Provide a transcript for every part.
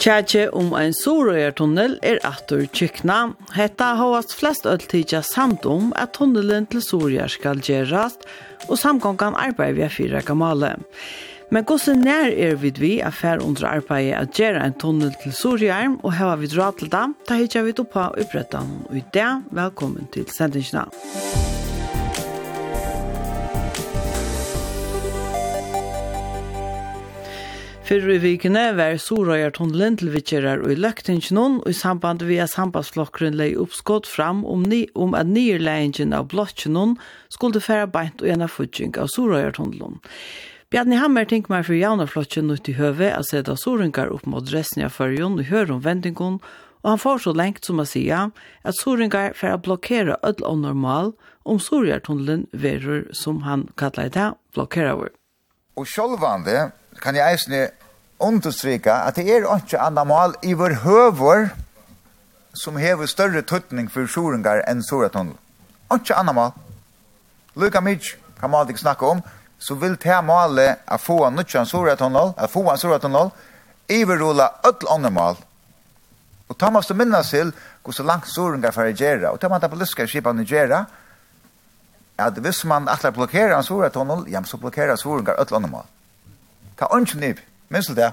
Tjætje om ein Sorøyer-tunnel er atur tjykna. Hetta hovast flest øltidja samt om at tunnelen til Sorøyer skal gjerast, og samgångan arbeid vi er fyra gamale. Men gosse nær er vid vi affær under arbeidet at gjera ein tunnel til Sorøyer, og heva vi dra til da, da hitja vi oppa upprettan. Og i det, velkommen til sendingsna. Fyrir i vikene var Sorøyartunnelen til vittjerar og i løktingene og i samband via sambandsflokkeren lei oppskått fram om, ni, om at nyrleingen av blokkene skulle færa beint og ena futsing av Sorøyartunnelen. Bjarni Hammer tenk meg for jaunarflokken ut i høve at seta soringar opp mot resten av førjon og høre om vendingen, og han får så lengt som å si at soringar færa blokkere ødel og normal om Sorøyartunnelen verur som han kallar det, blokkere over. Og sjølvande kan jeg eisne understryka at det er ikke annan mål i vår høver som hever større tøtning for sjoringar enn soratunnel. Ikke annan mål. Luka mykje kan man ikke snakke om, så vil det målet a få en nødjan soratunnel, at få en Soratundel, iverrola ødel andre mål. Og ta måste minnas til hvor så langt soringar for å gjøre, og ta måste på lyska skipan å gjøre, at hvis man atler blokkerer en soratunnel, ja, så blokkerer soringar ødel andre mål. Ta ønsken nivå. Minns du det?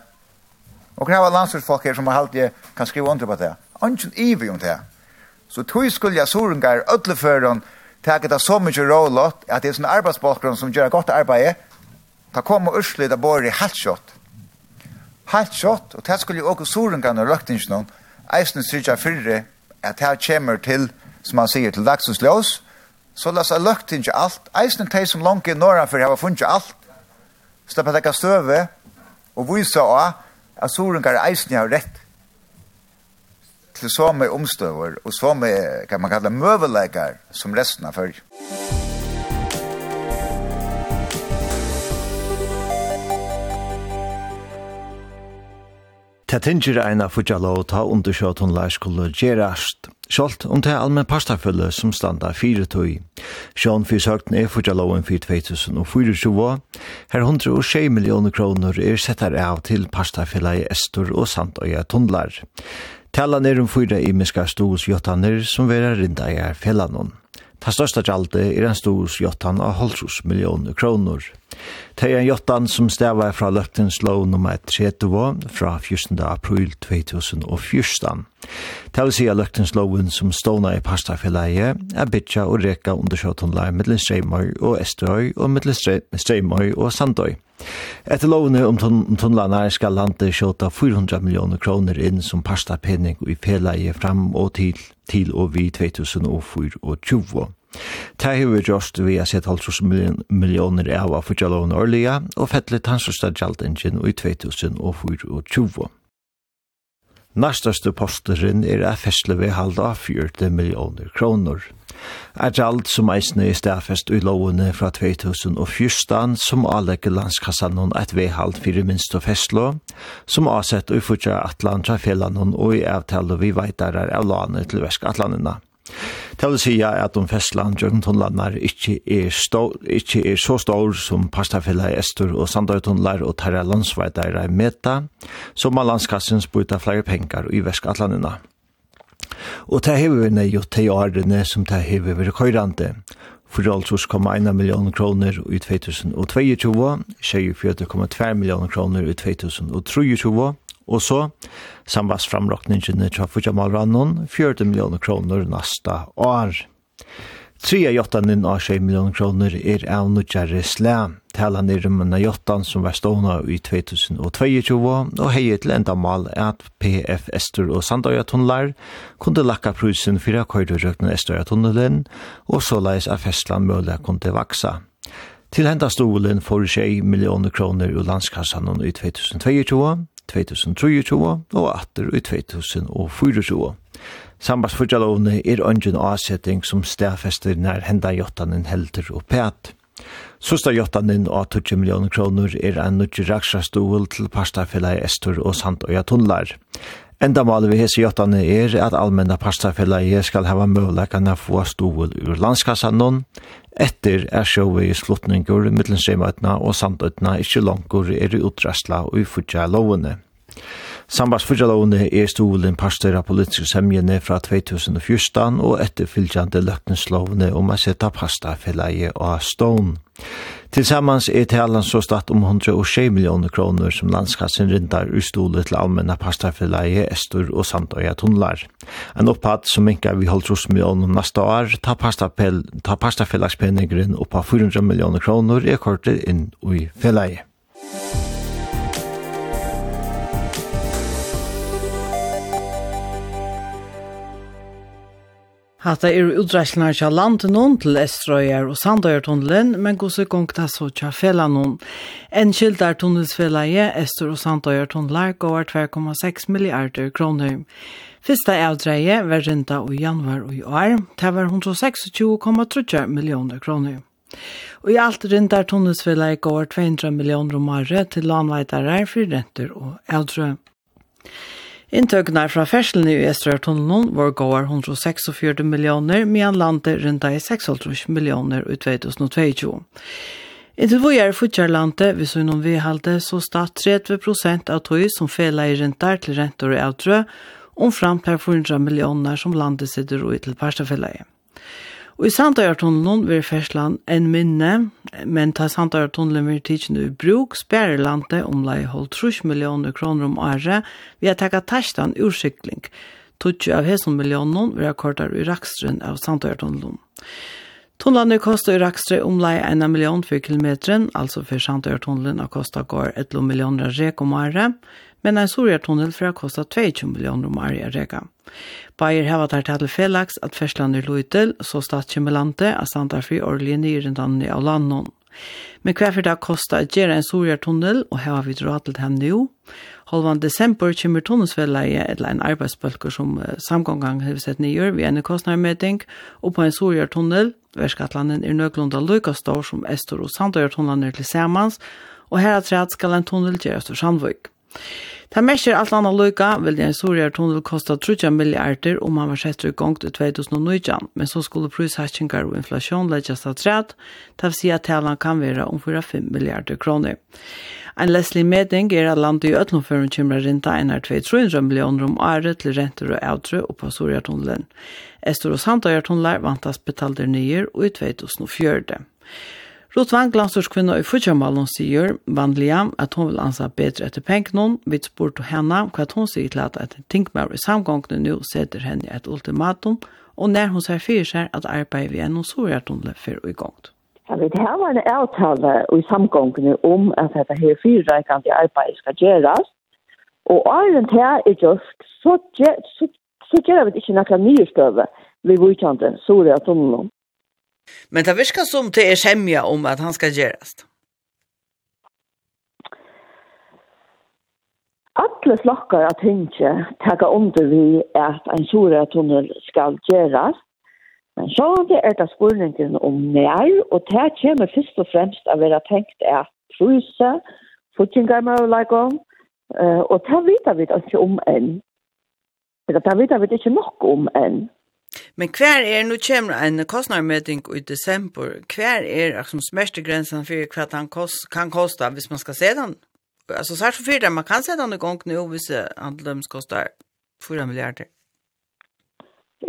Og det var landslagsfolk her som har alltid kan skrive under på det. Anken ivi om det. Så tog skulle jeg sorengar ødleføren taket av så mye rålått at det er sånne arbeidsbakgrunn som gjør godt arbeid ta kom og urslut av bor i halvkjått. Halvkjått, og det skulle jo også sorengarne og røktingene eisen syrja fyrre at det kommer til, som man sier, til dagsens løs, så la seg løkt alt. Eisen teg som langt i norra for jeg har funnet alt. Slapp at jeg kan støve, og vise av at kan eisen har rett til samme omstøver og med kan man kalla, møveleikar som resten av før. Tattinger eina fudja lov ta undersjått hon lær skulle gjerast. Sjalt om det allmenn pastafølge som standa fire tøy. Sjån fyrir søkten er fyrir loven fyrir 2024, her 106 millioner kroner er settar av til pastafølge i Estor og Sandøya Tundlar. Tala er om fyra imiska stos jottaner som vera rinda i er fellanon. Ta størsta gjaldi er en stos jottan av halvtrus millioner kroner. Det er en jottan som stavar fra løftens lov nummer 30 fra 14. april 2014. Det vil si at løftens loven som stående i pastafileie er bytja og reka undersjåttonlei mittlen streimøy og Esterøy og mittlen streimøy og Sandøy. Etter lovene om tunnelene skal landet skjåta 400 millioner kroner inn som pastapenning i feleie fram og til, til og vi 2024. Det har vi gjort vi har sett halvtrus millioner av av fyrtjalloven årliga og fettlet hans største gjaldengen i 2024. Næstaste posteren er a festle ved halda av 40 millioner kroner. Er gjald som eisne i stafest i lovene fra 2014 som avlegger landskassanon et vedhald fyrir minst og festlå, som avsett i fyrtja atlantra fjellan og i avtale vi veitarar av landet til Vestgatlandina. Det vil si at om festland gjør tunnelander ikke er, stor, ikke er så stor som Pastafella i Estor og Sandøytunnelar og Terra landsveitar i Meta, så må landskassen spyta flere penger i Vestgatlandene. Og det har vi nøy og te årene som det har vi køyrande, for altså kom 1 million kroner i 2022, 24,2 million kroner i 2023, Og så, samvast framrokningene til Fujamalrannon, 40 millioner kroner nasta år. 3 jottan inn av 6 millioner kroner er av nødgjære slæ. Talan er om jottan som var stående i 2022, og heier til enda mal at PF Estor og Sandøya tunnelar kunne lakka prusen fyrir køyrerøkna Estorja tunnelen, og såleis av festland mulig kunne vaksa. Til henda stolen får 6 millioner kroner ur landskassan i 2022, 2023 og atter i 2024. Sambas fyrtjalovne er ungen avsetting som stedfester nær henda jottanen helter og pæt. Sosta jottanen av 20 millioner kroner er en nødgjeraksjastol til parstafellai Estor og Sandøya Tunnlar. Enda målet vi hese jottane er at allmenna pastafellaget skal hava møvleikana få stål ur landskassan noen, etter er sjåve i sluttningur, middelsreimøtna og samtøtna ikkje langkur er i utrastla og i futja lovene. Sambas fyrtjalovene er stolen pastor av politiske semjene fra 2014 og etterfylgjande løgtenslovene om å sette pastafelleie og stån. Tilsammans er talan så statt om 120 millioner kroner som landskassen rindar ur stolet til allmenna pastafelleie, Estor og Sandøya tunnlar. En opphatt som minkar vi holdt hos millioner neste år, ta pastafellagspenningren oppa 400 millioner kroner er kortet inn i felleie. at det er utreislenar til landet noen til Estrøyer og Sandøyertunnelen, men gos i gong det så til fela noen. En kildar tunnelsfelaje, Estrøy og Sandøyertunnelar, går 2,6 milliarder kroner. Fyrsta avdreie var rinda i januar og i år, det var 126,3 millioner kroner. Og i alt rindar tunnelsfellet går 200 millioner om året til landveitare for renter og eldre. Inntøkene fra ferslene i Estrartunnelen var gåar 146 millioner, medan landet rundt i 6,5 millioner i 2022. Inntil vi er futjarlandet, hvis vi noen vihalde, så stat 30 prosent av tog som fela i rentar til rentor og avtrø, om fram til 400 millioner som landet sitter ut til parstafella i. Og i Sandøyartunnelen vil Fersland en minne, men ta Sandøyartunnelen vil tidsen i bruk, spærer landet omlai holdt 30 millioner kroner om året, vi har takket terstan ursikling. 20 av hesson millioner vil ha kortar i rakstren av Sandøyartunnelen. Tunnelene koster i rakstre omlai 1 million for kilometeren, altså for Sandøyartunnelen har kostet går 1 millioner rek om året, men en sorgartunnel fra kosta 22 millioner om året reka. Bayer hava tar til felags at ferslander loitel, så statskjemmelante, at standa fri årlige nyrendanne av landnån. Men hva for det kostar at gjøre en sorgartunnel, og hava vi dra til dem nå. Halvan desember kommer tunnelsfelleie eller en arbeidsbølger som samgångang har sett nye ved en kostnærmeting, og på en sorgartunnel, Værskatlanden er nøglunda lykka stor som Estor og Sandøyartunnelen er til samans, og her at rett skal en tunnel gjøres til Sandvøk. Det mest er alt annet løyka, vil den sorgjere tunnel kosta 30 milliarder om han var sett i gang til 2019, men så skulle prishaskingar og inflasjon legges av træt, det vil si at talen kan være om 4-5 milliarder kroner. En leslig meding er at landet i Øtlandføren kommer rinta enn er 200 millioner om året til renter og avtrø og på Sorgjartunnelen. Estor og Sandøyartunneler vantas betalder nyer og i 2004. Ruth Vang, landstårskvinna i Fudjamalen, sier vanliga at hon vil ansa bedre etter pengen. Vi spurte henne hva hun sier til at et tinkmer i samgångene nå setter henne et ultimatum, og når hun ser fyrir seg at arbeidet vi er noen sårjartunle for i gongt. Ja, vi det her var en avtale i samgångene om at dette her fyrreikende arbeidet skal gjøres, og åren her er just så, så, så, gjør vi ikke noen nye støve ved vujkjanden, sårjartunlen. Men det virker som det er sämja om at han skal gjøres. Alle Alla at hun ikke tagga under vi at en sore tunnel skal gjøres. Men så det är det spørningen om när og det kommer först och främst att fortjengar med å lage om, og det vet vi ikke om enn. Det vet vi ikke nok om enn. Men hver er, nu kommer en kostnarmeting i december, hver er som smertegrensen for hva han kost, kan kosta hvis man skal se den? Altså, særlig for fyrt, man kan se den i gang nå hvis han løms koster 4 milliarder.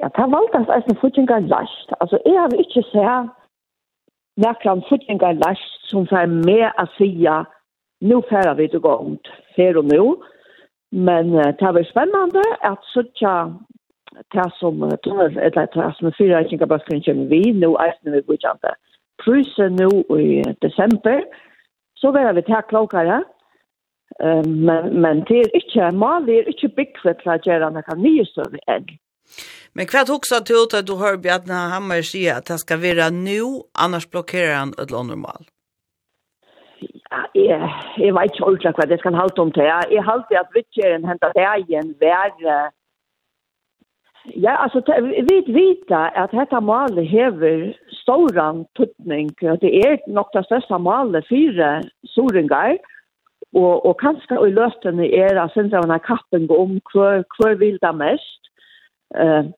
Ja, det valgt oss altså fyrtjengar last. Altså, jeg har ikke sett nekran fyrtjengar last som fer med å sige nu færer vi til gongt, fer og nu. Men uh, det er spennende at sånn ta som tunnel, eller ta som fyra kjengebøkken köra vi, nå eisen vi godkjente. prisa nu i december så var vi til klokere, men, men det är inte mal det är inte big för att göra några nya støvig än Men hva husker du ut at du hör Bjarne Hammer säga att det ska vara nu, annars blockerar han ett lånormal? Ja, jeg, jeg vet ikke ordentlig hva det skal halte om til. Jeg halte at vittjeren hentet det igjen hver Ja, altså, vi vet at dette malet hever stor tøtning. Det er nok det største malet fire soringar, og, og kanskje i løtene er at synes jeg har kappen om hver, hver vil det mest. Uh,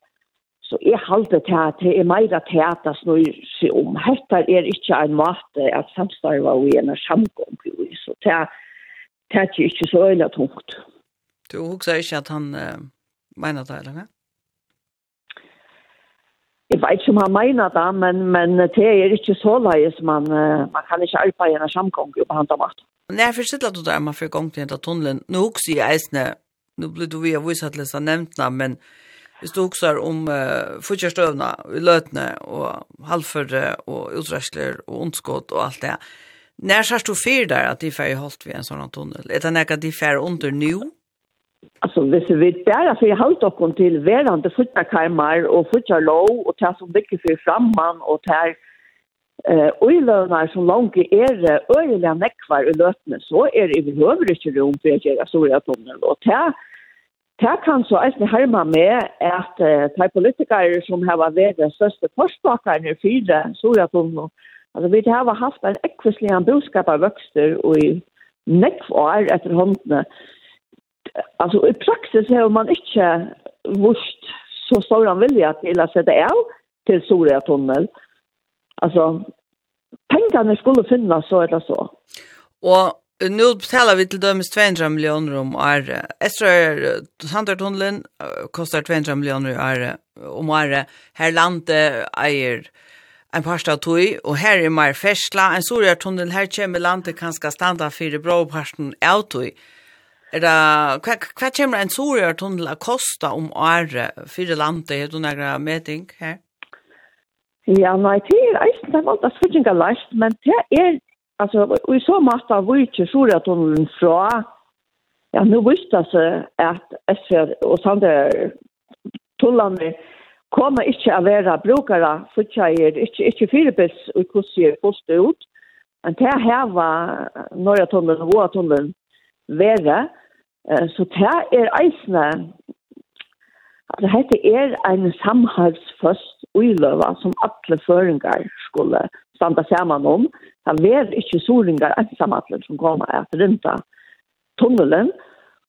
så jeg halte til at det er mer til at det snur seg om. Hette er ikke en måte at samstarve og en samgång. Så det det er ikke så øyne tungt. Du husker ikke at han uh, mener det, eller hva? Jeg vet ikke om han mener det, men, men det er ikke så leis. Man, man kan ikke arbeide en samgång på behandle mat. Nei, jeg forstår du der man får gang til denne tunnelen. Nå også i eisene, nå blir du via visettelsen av nevntene, men hvis du også om uh, fortjørstøvna, løtene og halvførre, og utreskler og ondskott og alt det. Når sier du fyr der at de får holdt ved en sånn tunnel? Er det noe de får under nå? Alltså hvis vi bara för halt och kon till värande futtar karmar och futtar low och ta som mycket för framman och ta eh oilönar som långt är öliga näckvar och lötne så är det i höver inte rum för att göra stora tunnel och ta ta kan så alltså härma med att ta politiker som har varit det största postbakaren i fyra stora tunnel alltså vi har haft en äckvislig boskap av växter och i näckvar efter hundne Alltså i praxis har man inte vurst så stor vilja till att sätta el till Soria tunnel. Alltså pengarna skulle finnas så eller så. Och nu betalar vi till dömes 200 miljoner om året. Estra Sandar-tunneln kostar 200 miljoner om året. Här landet äger en parsta tog, og her er mer fersla, en sorjartunnel, her kommer landet kanskje standa fire bra parten av tog. Er det, hva, hva kommer en sorgjør tunnel å koste om året fire landet? Er det noen meting her? Ja, nei, det er eisen, det er valgt at spørsmålet lest, men det er, altså, i så måte av ikke sorgjør tunnelen fra, ja, nå visste det seg at SV og Sander tunnelene kommer ikke å være brukere, for ikke, er ikke, ikke firebils og kurser poste ut, men det her var Norge tunnelen og Våre tunnelen være, Så det er eisene, altså dette er en samhalsføst uiløva som alle føringar skulle standa saman om. Det er ikke solingar ensamatler som kommer etter rinta tunnelen,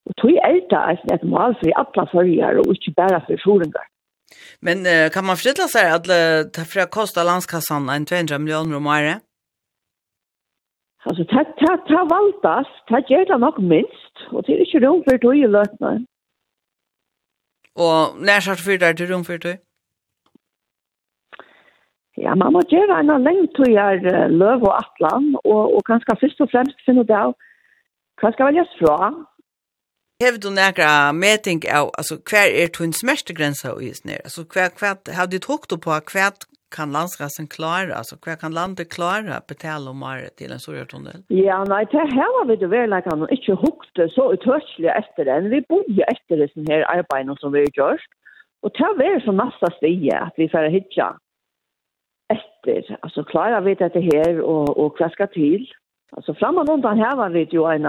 og tog er det eisene et mål for alle føringar og ikke bare for solingar. Men kan man forstå seg at det fra kosta landskassan en 200 millioner om året? Altså, ta ta ta valtas, ta gjør det nok minst og det er ikke rom for tog i lötna. Och när ska för där till rom for tog? Ja, man må gjøre en lengt tog er løv og atlan og, og kanskje først og fremst finne det av hva skal väljas fra. Hev du nekra meting av, altså, hver er tunn smertegrensa og isner? Altså, hver, hver, hver, hver, hver, hver, hver, kan landsrasen klara, alltså vad kan landet klara att betala om året till en stor tunnel? Ja, nei, det här har vi det väl att han inte hukt så utörsliga efter den. Vi bodde efter det som här arbeten som vi gör. Och ta väl så massa stiga att vi får hitta efter. Alltså klara vi det här och, och vad till? Alltså framan undan här var vi ju en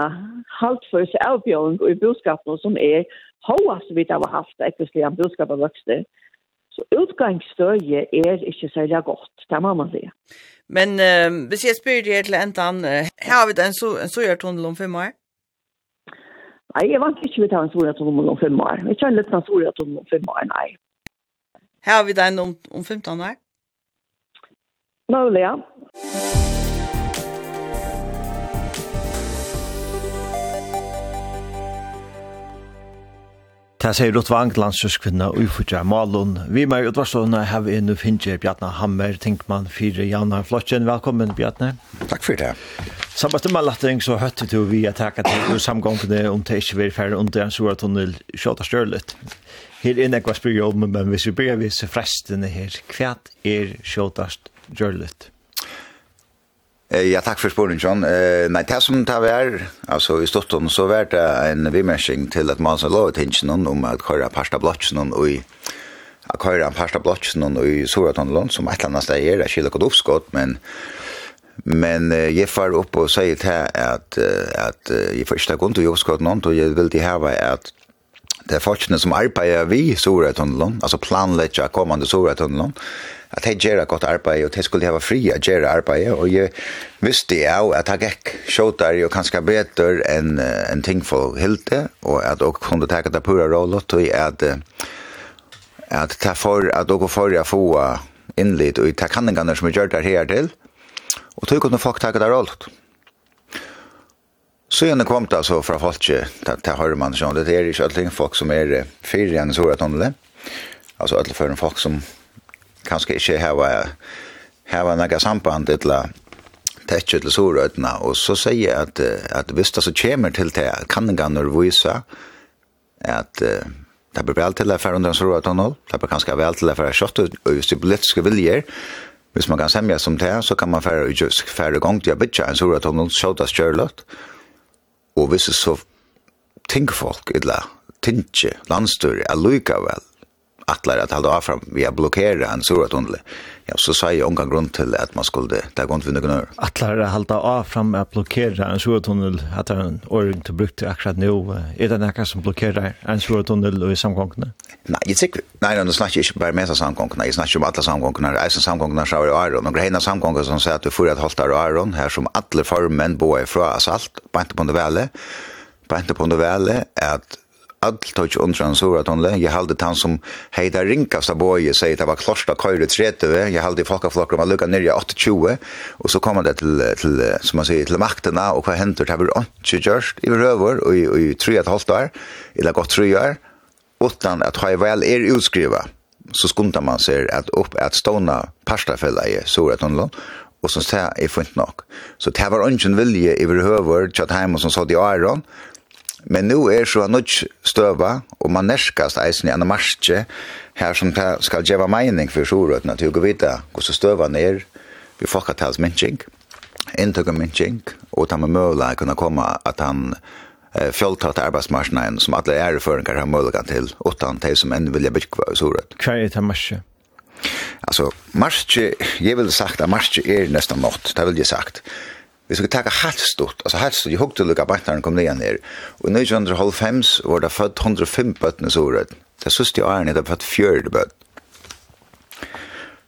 halt för sig avbjörn i boskapen som är hoas vi det har haft, äckligt en boskap av vuxna. Så utgangsstøye er ikke særlig godt, det må man sige. Men uh, hvis jeg spyr deg til enda, uh, har vi en, so en sojertunnel om fem år? Nei, jeg vant ikke vi tar en sojertunnel om fem år. Jeg kjenner litt en sojertunnel om fem år, nei. Har vi den om, om 15 år? Mulig, ja. Ta seg Rott Vanglands søskvinna og ufutja malun. Vi med utvarstående har vi nå finner Bjarne Hammer, Tinkmann, fyre Janna Flotjen. Velkommen Bjarne. Takk for det. Samma med lattering så høtte du vi at takka til samgångene om det ikke vil færre under en sår tunnel kjøter størlet. Her inne jeg var spyrir om, men hvis vi blir vi så frestene her, hva er kjøter størlet? Ja, takk for spørsmålet, John. Eh, nei, det som det var, altså i Stotten, så var det en vimmersing til at man så lovet hinsen om at køyre parsta blotsen og i at køyre pasta blotsen og i Soratonlund, som et eller annet sted er, det skiller godt oppskott, men Men eh, jeg far opp og sier til at, at jeg får ikke ta grunn til jobbskott noen, og jeg vil til heve at det er folkene som arbeider vi i Soratonlund, altså planlegger kommande Soratonlund, at hei gjerra godt arbeid, og jeg skulle ha fri å gjøre arbeid, og jeg visste jo at jeg gikk sjåtar jo kanskje bedre enn en ting for hilde, og at jeg kunne ta det pura rollet, og at at ta for at dere får jeg få innlitt, og ta kanningene som jeg gjør der her til, og tog kunne folk ta det rollet. Så gjerne kom det altså fra folk, til, til man sånn, det er ikke alle folk som er fire igjen i Sora-tunnelet, altså alle fyrir folk som kanskje ikke hava, hava nega samband til å tetsje til sorøytene, og så sier jeg at, at hvis det så kommer til det, kan det ganger vise at uh, det blir vel til å for under en sorøytene, det blir kanskje vel til å for kjøtt, og hvis det er politiske viljer, hvis man kan semja som det, så kan man fære i jysk fære gong til å bytja en sorøytene, sjåta skjørløtt, og hvis det så tenker folk, eller tenker landstyr, er lykka vel, attlar att hålla fram via blockera en sura tunnel. Ja, så sa jag omgång grund till att man skulle ta gång för några. Attlar att hålla av fram att blockera en sura tunnel att en ordning till brukt akkurat nu är det några som blockerar en sura tunnel i samgångarna. Nej, jag tycker nej, det snackar inte bara med samgångarna, jag snackar om alla samgångarna, alltså samgångarna så är det Aron och grejerna samgångar som säger att du får att halvt år Aron här som alla formen bor ifrån asalt, på inte på det väl. På inte på det väl att all touch under han så att han halde han som hejda rinkas av boje säger det var klosta köra 30 jag halde folka flockar man lucka ner i 28 och så kommer det till till som man säger till maktena och vad hentur det var inte just i röver och i, i tre ett halvt år. Eller gott tre år. Utan att ha väl er utskriva så skuntar man seg att upp att stona pastafälla i så tonle og och som säger är nok. Så det var ingen vilje i överhuvud tjatt og som sa det i Aron. Men nu er så nødt støva, og man nærskast eisen i en marsje, her som skal gjeva mening for sjorøtene til å gå vite hvordan støva er, vi folketalsmyndsing, inntukkmyndsing, og ta med møla kunne komme at han eh, fjoltat arbeidsmarsjen som alle er føringar har møla til, utan de som enn vilja bygge i sjorøt. Hva er det marsje? Altså, marsje, jeg vil sagt at marsje er nesten nått, det vil jeg sagt vi skulle taka halvstort, altså halvstort, jeg hukte lukka bætnaren kom nyan ned, og i 1905 var det født 105 bøttene så rødt, det er siste åren er det født fjørde bøtt.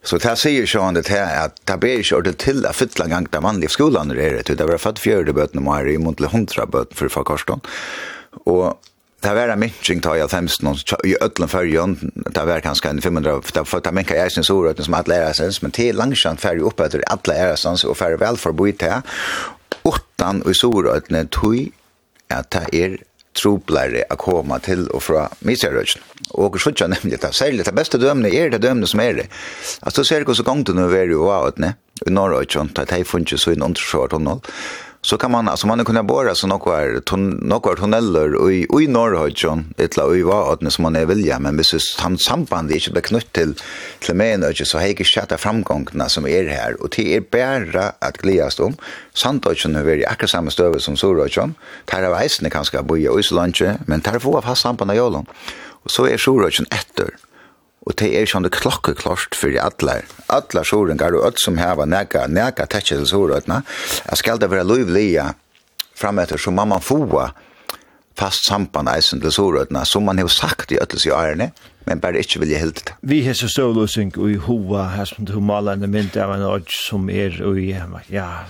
Så det sier sånn det her, at det ber ikke ordet til å fytle en gang de vanlige skolene er det, det var født fjørde bøttene må her i måte måned bøttene for å få farkorsdagen, og Det var en minnsing tar jag femsten i ödlen färgen. Det var kanskje en 500 för att minka jeg syns ordet som att lära sig men till långsamt alle er att alla är sån så å väl i det. Åttan och i sorötne tog at det är troblare å komme til og fra miserögen. Och så ikke nemlig det særlig det bästa dömne är det dömne som är det. Alltså ser det så gång det nu är ju det i norrögen att det funnet så i någon short och så kan man alltså man kunde borra så några ton, några tunneller och i i norrhöjjon etla och i att som man är vilja men hvis han samband är inte beknutt till till men och så hege chatta framgångarna som är här. Och det är bara att glädjas om. Sandöjjon är väldigt akkurat samma stöve som soröjjon tar av isen kanske bo i lunch men tar få av samband av jolon och så är soröjjon efter og det er sånn det klokkeklart for alle, alle sorengar og alle som har nega, nega tetsje til sorengarna, Jeg skal det være lovlige frametter, så må man få fast samband eisen til sorengarna, som man har sagt i øtelse i årene, men bare ikke vil jeg hilde det. Vi har så støvløsning i hova, her som du maler en mynd av en ord som er, i, ja,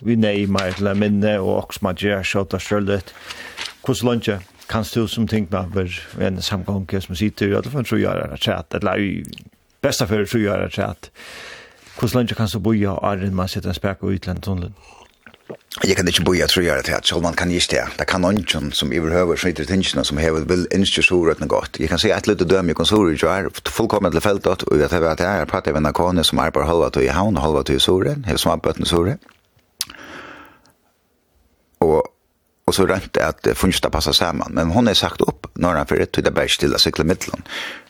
vi neimar til en minne, og også man gjør så det sjølvet. Hvordan lønner kan du som tänkt man för en samgång som sitter i alla fall tror jag att chat eller i bästa för tror jag att chat. Hur länge kan så boja är man sitter en spärk och utland tunneln. Jeg kan ikke bo i at tror det, selv man kan ikke det. Det kan noen som i behøver som ytter tingene som hever vil innskje surøtene godt. Jeg kan si et lite døm i konsorer i er fullkommen til feltet, og jeg vet at jeg har pratet med en kone som arbeider halva til i havn og halva til i surøen, hever smabbøtten i surøen. og så rent at funsta passa saman. Men hon er sagt upp några fyrir til till berg stilla cykla mittlon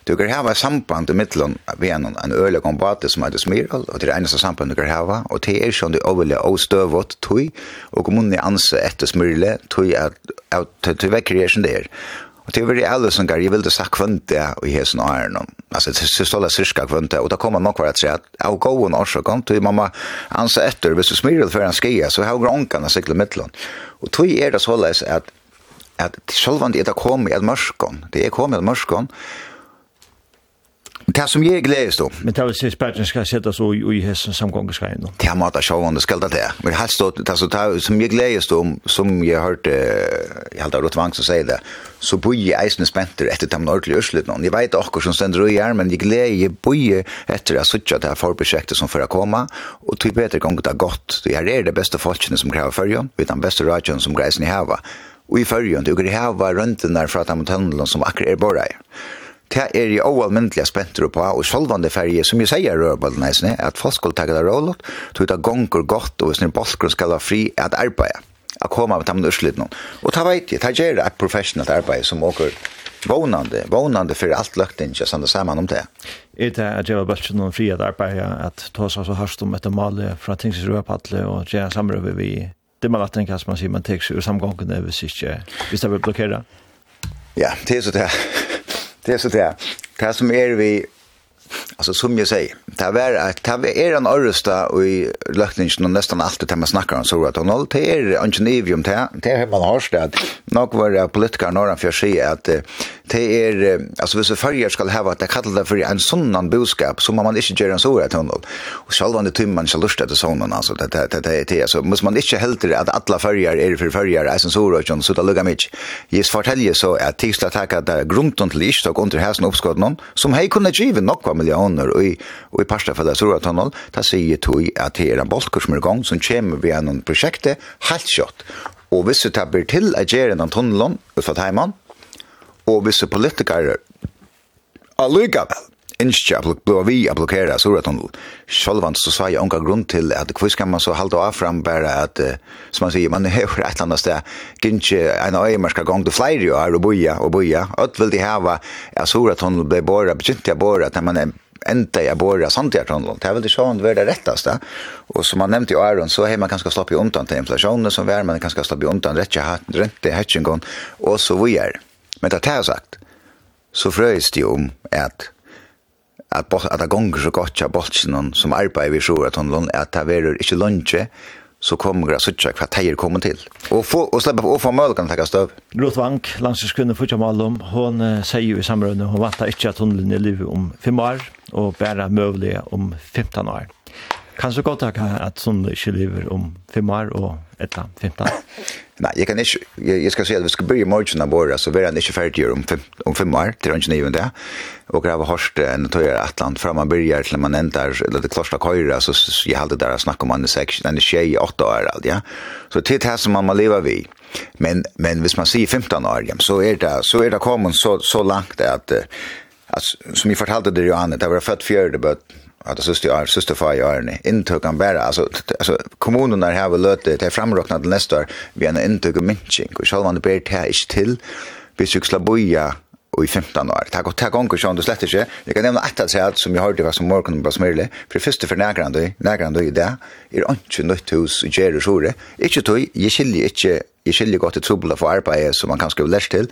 du kan hava samband i mittlon vi en en öle kombat som hade smir og det enda samband du kan hava og det er sånn du öle og støvått tui og kommunen anser efter smyrle tui att er till väckreation där Og det var i alle som gar, jeg ville sagt kvante i hesen og æren. Altså, det stod det syrska det, og da kommer man nok var at si at jeg har gått gåen også kom til mamma ansa etter, hvis du smyrer det før han skia, så har gronkan og sikle mittelen. Og tog er det såleis at at sjølvan det er kommet i et mørskon, det er kommet i et mørskon, Det som jeg gledes då. Men det vil si spärren skal sette och i i hessen samgångsgrejen då. Det har matat sjåvande skälda det. Men det här stått, alltså det som jeg gledes då, som jag hörde, jag hade Rott vang som sier det, så bor jeg eisende spenter etter de ordentlig ørslut nå. Jeg vet akkur som stender i her, men jeg gleder jeg bor etter jeg suttet det her forprosjektet som får komme, og tog bedre gang det er godt. Det her er det beste folkene som krever førjen, vi er den beste radioen som greisen i hava. Og i fyrjon, du kan hava røntene fra dem tunnelen som akkur er borreir det er jeg oavmyndelig spenter på, og solvande ferie, som jeg sier rørballen eisne, at folk skal ta det rålet, tog det gonger godt, og hvis ni bolker skal være fri at arbeide, at komme av dem urslid noen. Og ta veit jeg, ta gjør et professionelt arbeid som åker vånande, vånande for alt løkt ikke, som det sammen om det. Er det at jeg var bøtt noen fri at arbeid, at ta seg så hørst om etter malet fra tingsrødpadle, og gjør samrøve vi, det man latter en man sier, man tek seg ur samgångene hvis ikke, hvis det vil blokkere. Ja, det er så det Det är så det. Det som är vi Alltså som jag säger, det är att det är en örsta och i lökningen och nästan allt det man snackar om så att hon det är ingenierium det det har man har stöd. nog var det politiker norra för sig att det är alltså vissa färger ska ha att det kallar för en sånnan boskap som man inte gör en så att hon och själva det timman så lust det sånnan alltså det det det det så måste man inte helt det att alla färger är för färger är så och så att lugga mig. Jag fortäljer så att tisla tacka där grunden till ist och under hästen uppskott någon som hej kunde giva något miljoner og i, og i parsta for det stora tunnel da sier tog at det er en bolker som er i gang, som kommer via noen prosjekter, helt kjøtt. Og hvis du blir til att göra den tunneln för tajman och visst politiker alluga väl ønske å bli vi å blokkere Storatunnel. Sjølvand så sa jeg unga grunn til at hvor skal man så halda av fram bare at, som man sier, man har et eller annet sted, gynnsje en øye man skal gang til flere jo her og boja og boja. Ødt vil de hava at Storatunnel ble båret, begynte jeg båret, at man er enda jeg båret Sandjartunnel. Det er vel det sånn det det rettaste. Og som man nevnte i Aron, så har man kanskje slappet undan til inflasjonen som vær, man kanskje slappet undan rente, hetsingen, og så vi er. Men det er det sagt, så frøys det jo om at at bolt at gongur så gott ja boltsen som arbeider vi så at hon at ta verur ikkje lunche så kommer det sånn hva teier kommer til. Og, få, og slippe å få mål kan takke støv. Ruth Vank, landslagskvinne Fudja Malum, hun sier jo i samrøyne, hun vant ikke at hun linjer livet om fem år, og bare møvlig om 15 år. Kan så godt takke at sånn ikke lever om fem år og etter 15? Nei, jeg kan ikke, jeg, jeg skal si at vi skal begynne morgen av året, så vil han ikke ferdig om fem, om fem år, til han ikke nye det. Og jeg har hørt en tøyer et land, fra man begynner til man ender, eller det klostet køyre, så jeg hadde der å snakke om han i seks, han er tjej i åtte år, ja. Så til det som man må leve vi. Men, men hvis man sier 15 år, ja, så er det, så er det kommet så, så langt at, at, som jeg fortalte det, Johanne, det var født fjørde bøtt, att det sista är sista fyra ni intog kan bära alltså alltså kommunen där har löt det är framräknat nästa år vi en intog minching och själva det ber det är till vi cykla boja och i 15 år. Tack och tack onkel Sean det slett sig. Jag kan nämna att säga som jag hörde var som morgon på smörle. för första för närgrande närgrande i det är inte nytt hus i Jerry det Inte tog jag skiljer inte jag skiljer gott ett trubbel för arbete som man kanske vill läst till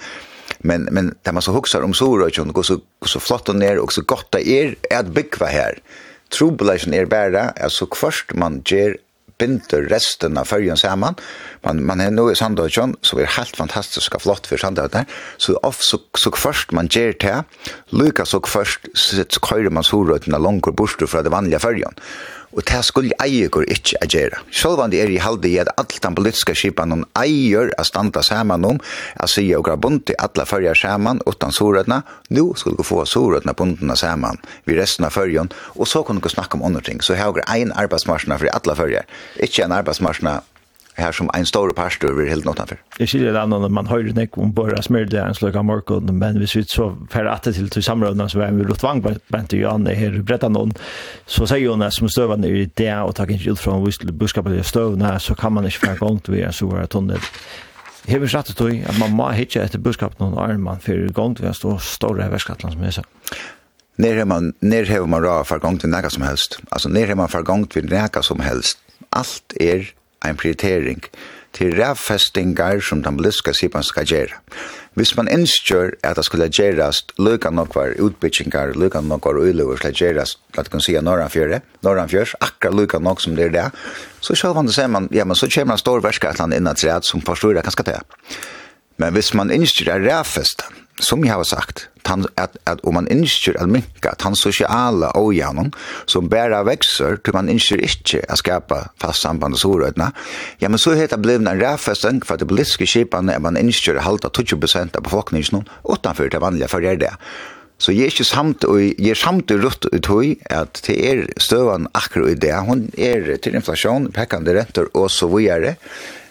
men men där man så huxar om så och så så flott och ner och så gott det är att bygga här trobelation er bæra, altså kvart man ger binder resten av fyrjen saman, Man man er nu i Sandöjön så er helt og flott for Sandöjön. Så of, så så först man ger til, lykka så først så kör man så rutna långt bort fra det vanliga fyrjen. Og det skulle eier ikke å gjøre. Selv det er i halde i at alt den politiske skipene eier å standa sammen om, å si og gra bunt i alle førjer sammen utan sorødene, nå skulle vi få sorødene buntene sammen ved resten av førjen, og så kunne vi snakke om andre ting. Så jeg har en arbeidsmarsjene for alle førjer, ikke en arbeidsmarsjene här som en stor pastor över helt något anför. Det skiljer det annorlunda man hör det om bara smörde en slöka morgon men vi sitter så för att till till samrådna så är vi rotvang bänt ju an det här berätta någon så säger hon som stövande i det och tar inte ut från buskapet stövna så kan man inte fara igång till en stora tunnel. vi satt det att at man må hitta ett buskap någon arman for gong til å stå stora verskatlan som är så. Nær har man, nær har man råd for gong til nega som helst. Altså när har man gångt gong til som helst. Alt er en prioritering til rævfestingar som den bliska sipan skal gjøre. Hvis man innskjør at det skulle gjøres lykka nokvar utbyttingar, lykka nokvar uilover skal gjøres, la det kan si norranfjøre, norranfjørs, akkurat lukka nok som det er det, så sjølv det ser man, ja, men så kommer en stor verskatlan innan træd som forstår det ganske det. Men hvis man innskjør rævfestan, som jeg har sagt, tan, at, at om man innskjer att minka, att han sociala ojävnen som bæra vekser, til man innskjer inte att skapa fast samband og sorödna, ja men så heter det blivna en rävfästen for at det politiske kipan är man innskjer halta 20% av befolkningen utanfor det vanliga för det där. Så jeg er ikke samt, og jeg er samt og rutt ut høy at det er støvann akkurat i det. Hun er til inflasjon, pekkende renter og så videre.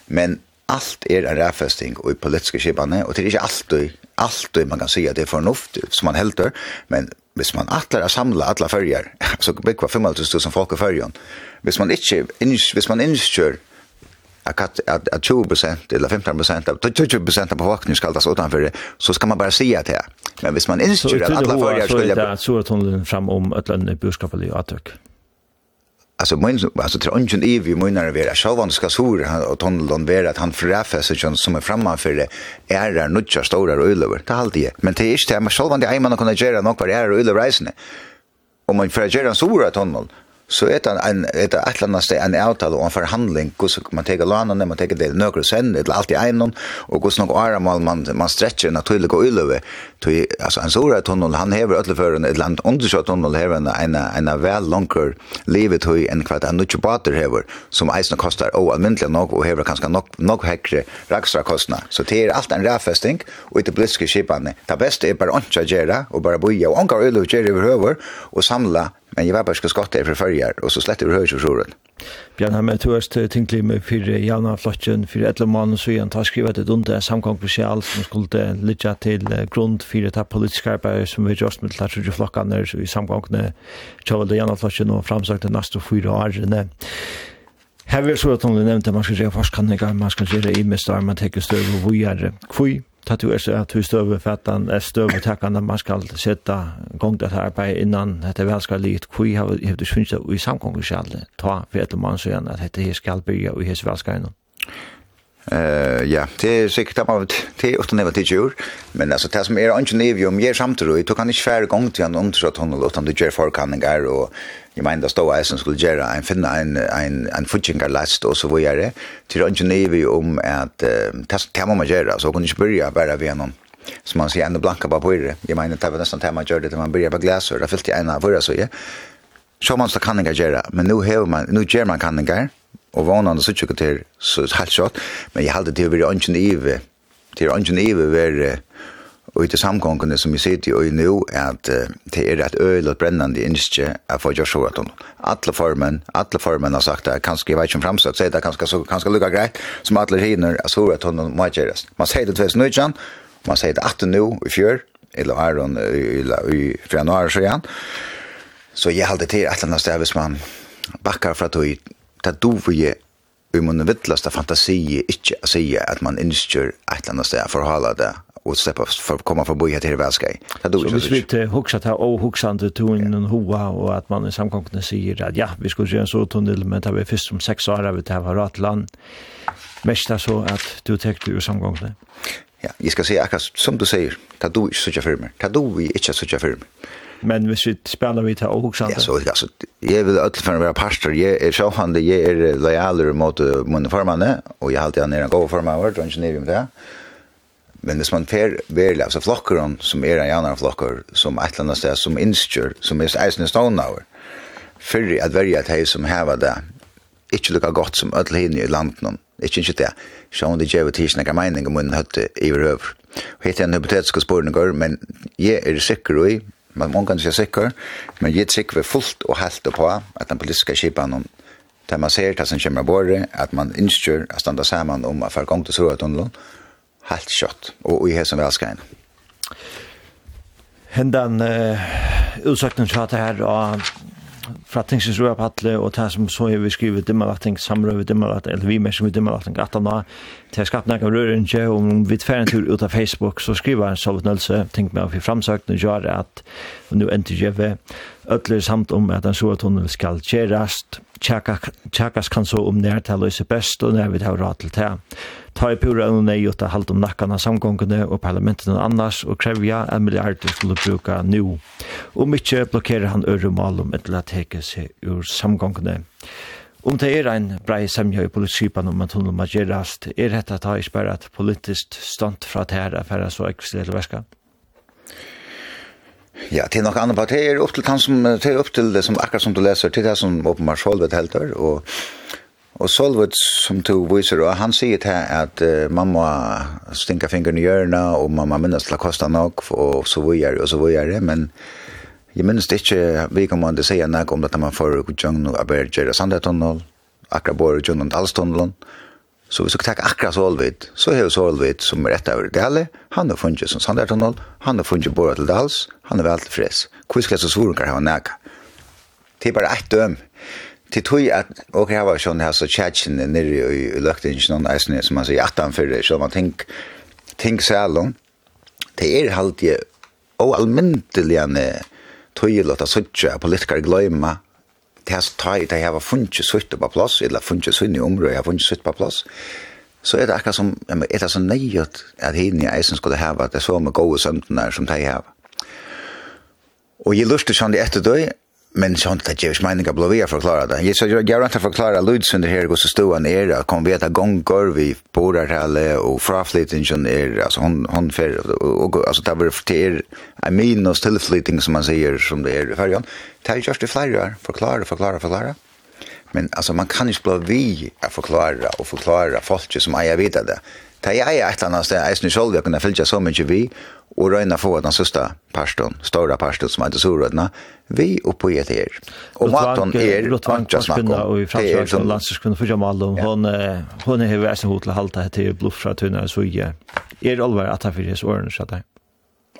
Men allt är en räfästing och i politiska skibane och det är inte alltid alltid man kan säga det är förnuft som man helter men hvis man atler att samla alla färger så bygger 500 000 folk i färgen hvis man inte hvis man inte kör att att att 20 eller 15 av 20 av befolkningen ska tas utanför det så ska man bara säga det. Men hvis man inte kör alla färger skulle så att hon fram om ett land burskapligt attök alltså men alltså tror inte en evig menar vi är så själva ska sur och tunneln vara att han förräfar sig som är framme för det är där nutcha stora ölever det allt det men det är inte man själva det man kan göra något vad är ölever reisande om man för att göra så stora tunnel så er det en, et eller annet sted en avtale og en forhandling, hvordan man teker lanene, man tar det nøkker og sender, eller alt en egnom, og hvordan noen åremål man, man stretcher naturlig og uløve. Tøy, altså, en stor tunnel, han hever för et land undersjø tunnel hever en, en, en vel langer livet tøy enn hva en nødvendig bater hever, som eisene kostar og allmäntligt nok, og hever kanskje nok, nok hekre rakstra kostna. Så det er alt en rævfesting, og ikke bliske skipene. Det beste er bare åndsja gjøre, og bare boja, og ångar uløve gjøre over og samla Men jeg var bare skott der for førjar, og så slett over høyre sjoren. Bjørn Hammer, du har tinklig med fire Janna Flottjen, fire etter mann, så igjen tar skrivet et under samgang på sjal, som skulle lytte til grunn fire ta politiske arbeid, som vi gjør med til flokkene, i samkongene, samgangene kjøvelde Janna Flottjen og framsagte neste fire årene. Her vil jeg så at hun nevnte, man skal gjøre forskning, man skal gjøre i imestar, man tenker større og vujere. Hvor ta du er at hur støve fattan er støve takkande man skal sette gong det arbeid innan dette vel skal litt kui har vi det syns i samgång skal ta for et man så igjen at dette her skal bygge og her skal skal Eh ja, det är säkert att man det är ofta det gör, men alltså det som är inte nevium, jag samtidigt, du kan inte färre gång till en undersökning utan du gör förkanningar och jag menar då är som skulle göra en finna en en en futchingar last och så vad gör det till inte neve om att testa kan man göra så kan inte börja bara vi någon som man ser ändå blanka bara på det jag menar det var nästan tema gjorde det man börjar på glas och det fyllt i ena förra så ja så man så kan inte göra men nu har man nu gör man kan inte och vanande så tycker till så halvt men jag hade det över ungen ive till ungen ive var Og i det samgångene som vi sitter i nå, er at det er et øyelig og brennende innskje er for at hun. Alle formen, alle formen har sagt det, kanskje, jeg vet ikke om fremsøk, sier det kanskje, så kanskje lukka greit, som alle hinner, at Joshua Raton må gjøres. Man sier det 2019, man sier det 18 nå, i fjør, eller er hun i januar, så igjen. Så jeg halte til et eller annet sted, hvis man bakkar fra tog, det dover vi må vittlasta fantasi ikke å si at man innskjør et eller annet sted for å holde det och släppa för komma förbi här till det. Det då så vi vet huxa ta och huxa inte tonen hoa och att man i samkomna säger att ja, vi skulle göra en så tunnel men det var först som sex år av det här var rätt land. Mest så att du täckte ju samkomna. Ja, jag ska säga akkurat som du säger, ta du inte så för mig. Ta du vi inte för mig. Men hvis vi spiller vi til och sånt. Ja, så alltså jag vill öll för vara pastor. Jag er så han det jag är lojaler mot mine förmanne och jag har alltid en god förmanne och ingenjör med det. Men hvis man fer verlig, altså flokker han, som er en jannar flokker, som et eller annet sted, som innskjør, som er eisen i stånauer, fyrri at verja at hei som heva det, ikkje lukka godt som ödel hinne i landen, ikkje ikkje det, sjån det djevet hir snakka meining om hun høtte i røver. Og hitt er en hypotetiske spårninger, men jeg er sikker i, man må kan ikke sikker, men jeg er sikker fullt og helt på at den politiske kipanen tar man ser, det som kommer bort at man innskjør, at standa saman om at fara gong til Sørøytunnelen, helt kjøtt, og i hesen velskrein. Hendan uh, utsøkten tjata her og fra tingsens av på røyapatle og det som så er vi skriver dimmervatting, samrøy vi dimmervatting, eller vi mer som vi dimmervatting, at han har til å nek noen røyrinje, og om vi tver en tur ut av Facebook, så skriver han så vidt Nølse, tenk meg av i framsøkten og gjør at og nå endte jeg ved Ötler samt om at en sovetunnel skal kjerast, tjakas kan så om nær til å løse best, og nær vi tar råd til det. Ta i pura og nei ut halvt om nakkan av samgångene og parlamentet og annars, og krevja en milliard skulle bruka nu. Om ikke blokkerer han øre mal om etter å teke seg ur samgångene. Om det er ein brei semja i politiskipan om at hun må gjerast, er dette ta ikke bare et politiskt stånd fra det her affæra så ekvistelele verska? Ja, det er nok andre partier, opp til som, det er opp til det som akkurat som du leser, til det som åpenbart Solveig helter, og, og Solveig som du viser, og han sier til at uh, mamma stinka fingrene i hjørna, og mamma minnes til å koste nok, og så videre, og så videre, men jeg minnes det ikke, vi kan man det sier nok om at man får gjøgn og arbeidgjør, og sandetunnel, akkurat bor i og dalstunnelen, og Så vi ska ta akkurat Solvid, så er det Solvid som är rätt över Galle, han har funnet som Sandartunnel, han har funnet bara til Dals, han har väl Hvor skal jeg så svoren kan ha näka. Det er bare ett døm. Det tog at, att och jag var sånn här så chatten nere i löktingen noen isen som man sier, at han för så man tänk tenk sälon. Det är halt og och allmäntligen tog ju låta sådär politiker glömma det er ta i det jeg var funnet sutt på plass, eller funnet sutt i området, jeg har funnet sutt på plass, så er det akkurat som, er det så nøyert at henne i eisen skulle hava, det er så med gode sømtene som de har. Og jeg lurte sånn det etter døy, men sånt att jag menar blå vi förklara det. Jag så jag gör inte förklara Luds under här går så stor en era kom veta gånger vi borar alla och fraflytning som är alltså hon hon för och alltså där var till I mean no still flytting som man säger som det är i färjan. Tar just det flyger förklara förklara förklara. Men alltså man kan inte blå vi att förklara och förklara folk som jag vet det. Ta jag ett annat ställe, jag syns själv jag kunde följa så mycket vi og røyna få den sista pastorn, stora pastorn som hade Sorødna, vi uppe i et her. Og maten er anka snakk om. Og i framförallt som landskvinna for Jamal, hon, hon är hur väsen hotla halta blod fra tunna så är det allvar att han fyrir årene, så det?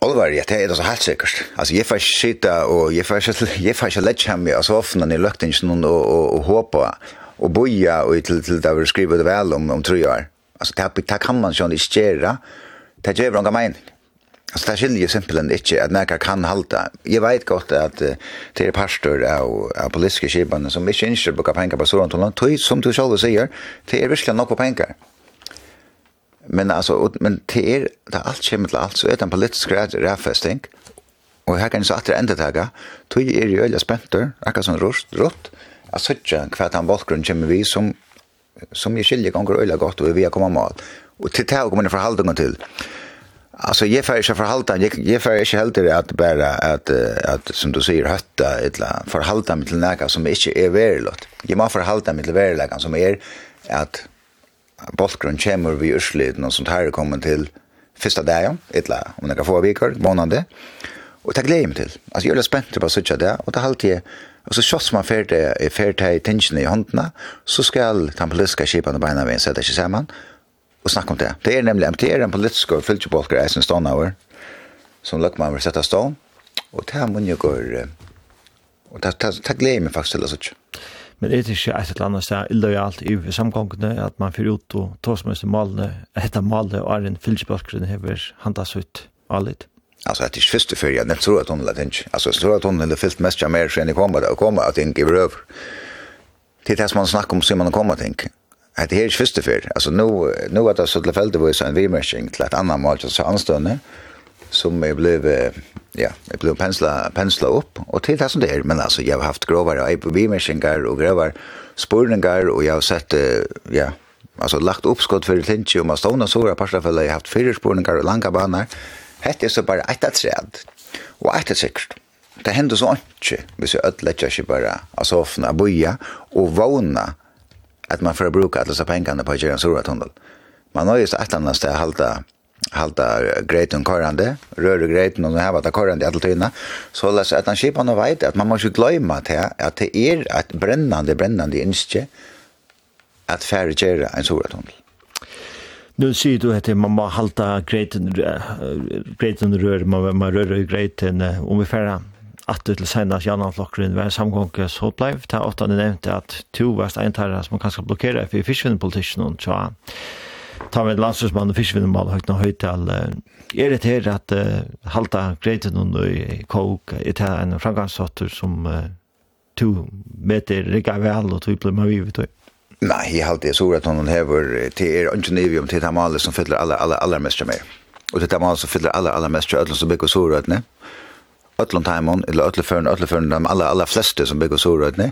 så ja, det er det så helt sikkert. Altså, jeg får ikke sitte, og jeg får ikke, jeg får ikke lett lägga hem jag så ofta ikke noen og, og, og hoppa og boja och til till där vi skriver det väl om om tror år. Altså, det det kan man ju inte göra. Det ger noen mening. Alltså det skiljer simpelthen inte att näka kan halta. Jag vet gott att uh, det är pastor av, av politiska kibarna som inte inte brukar pengar på sådant och tog som du själv säger, det är verkligen nog på pengar. Men alltså, men det är, det är allt kommer till allt så är det en politisk rädfästing og her kan jeg så atter enda taga, tog er jo øyla spenter, akkurat som rust, rått, at søtja hva han valggrunn kommer vi som, som jeg skiljer gonger øyla godt, og vi har kommet mal. Og til det her kommer jeg forhaldningen til, Alltså jag får inte förhålla jag jag får inte helt det att bara att att som du säger hötta eller förhålla mig till något som inte är värdelöst. Jag måste förhålla mig till verkligheten som är att bolkgrunn kommer vi urslit någon sånt här kommer till första dagen eller om några få veckor månader. Och ta glädje mig till. Alltså jag är spänd på att det och det har alltid Och så kjøtt man för det, fer det i tingene i håndene, så skal den politiske skipene beina veien sette seg sammen, og snakke om det. Det er nemlig det er en politisk og fylkebolker er sin stående over, som Løkman vil sette stående, og det er mun jo går, og det gleder meg faktisk til det sånn. Men er det ikke et eller annet sted illojalt i samgångene, at man fyrer ut og tar som helst malene, etter malene og er en fylkebolkeren hever handas ut av litt? Alltså det är första för jag tror att hon lät inte. Alltså jag tror att hon hade fyllt mest jag mer sen i komma och komma att inte över. Det är det som man snackar om så man kommer tänka att det här är första för alltså nu nu att det så till fältet var så en vimmershing till ett annat mål så anstående som jag blev ja jag blev pensla pensla upp och till det som det är men alltså jag har haft grovare vimmershingar och grovare spurningar och jag har sett ja alltså lagt upp skott för Lynch och Mastona såra parsafella jag har haft fyra spurningar och långa banor hette så bara ett att träd och ett att sikt det händer så inte vi så ödlägger sig bara alltså ofna boja och våna at man får bruka alla så pengarna på att göra en stora tunnel. Man har ju så att annars det halta halta grejten korrande, röra grejten och häva det korrande alla tyna. Så läs att han skipar något vet att man måste glömma att det att det är ett brännande brännande inske att färdigera en stora tunnel. Nu sier du at man må halta greiten, greiten rør, man man rører greiten om vi færre att till senast Jannan Flockrin var en samgång så blev det att han nämnde att två var entare som man kanske blockerar för fiskvinnepolitiken och så ta med landslösmann og fiskvinnmål høyt nå høyt til er det her at uh, halta greiten under i kok er det en framgangssatter som uh, to meter rikka vel og tog blir med vivet og Nei, jeg halte det så at hon hever til er ingenivium til Tamale som fyller aller, aller, aller mest av mer. Og til Tamale som fyller aller, aller mest av ødelen som bygger sårøtene ötlund timon eller ötlund förn ötlund förn de alla alla flesta som bygger sorödne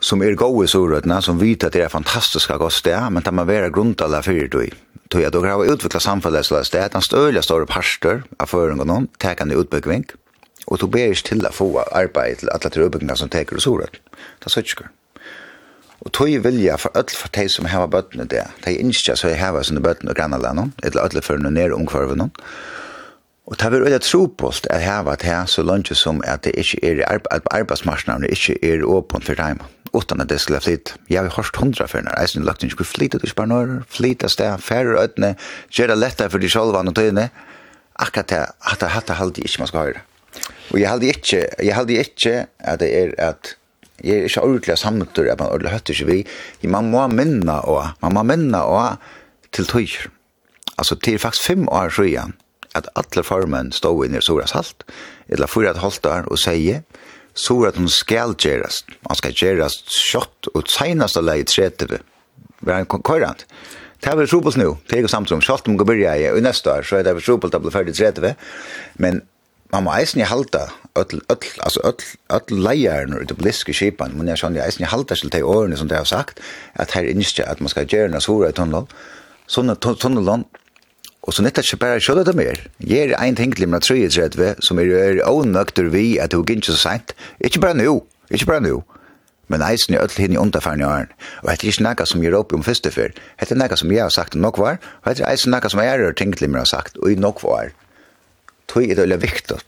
som är goda sorödna som vet att det är fantastiska gosta men att man vara grundala för det då jag då grava utveckla samhället så att det är en större större parster av föringarna täckande utbyggning och då ber till att få arbete till alla trubbyggnader som täcker och soröd det så tycker Og tog vilja for öll for de som hava bøttene det. De innskja så jeg hava sine bøttene og grannalene, eller öll for noen nere omkvarvene. Og Og det er veldig trobult at heva det her så langt som at det ikke er at arbeidsmarsnavnet ikke er åpen for dem, utan at det skulle flyt. Jeg har hørt hundra for når jeg synes lagt inn, skulle flyt til Spanor, sparnår, sted, færre øtene, gjøre det lettere for de sjolvan og tøyene. Akkurat det, at det hatt halde ikke man skal høre. Og jeg halde ikke, jeg halde ikke at det er at jeg er ikke ordentlig sammentur, at man ordentlig høtter ikke vi. Man må minna og, man må minna og til tøyer. Altså, det er faktisk fem år siden, at alle farmen stod inn i Sora salt, eller for at holdt der og sier, Sora at hun skal gjerast, han skal gjerast kjøtt og senast av leie trete vi, var han kvarant. Det vel trobult nå, det er jo som kjøtt om gubirja i, neste år, så er det trobult å bli ferdig trete men man må eisen i halta, öll öll alltså öll öll lejarna ur det bliske skipan men jag sjönde eisen i halta till de åren som det har sagt att här inste att man ska göra några sura tunnel. Såna tunnelland Og så nettet ikke bare kjøle det mer. Jeg er en ting til min 33, som er ånøkter vi at hun ikke så sent. Ikke bare nå, ikke bare nå. Men eisen er ødelig henne i underfæren i åren. Og hette er ikke noe som gjør opp om første før. Hette er noe som jeg har sagt nok var, og hette er eisen noe som jeg er ting til min har sagt, og i nok var. Tøy er det veldig viktig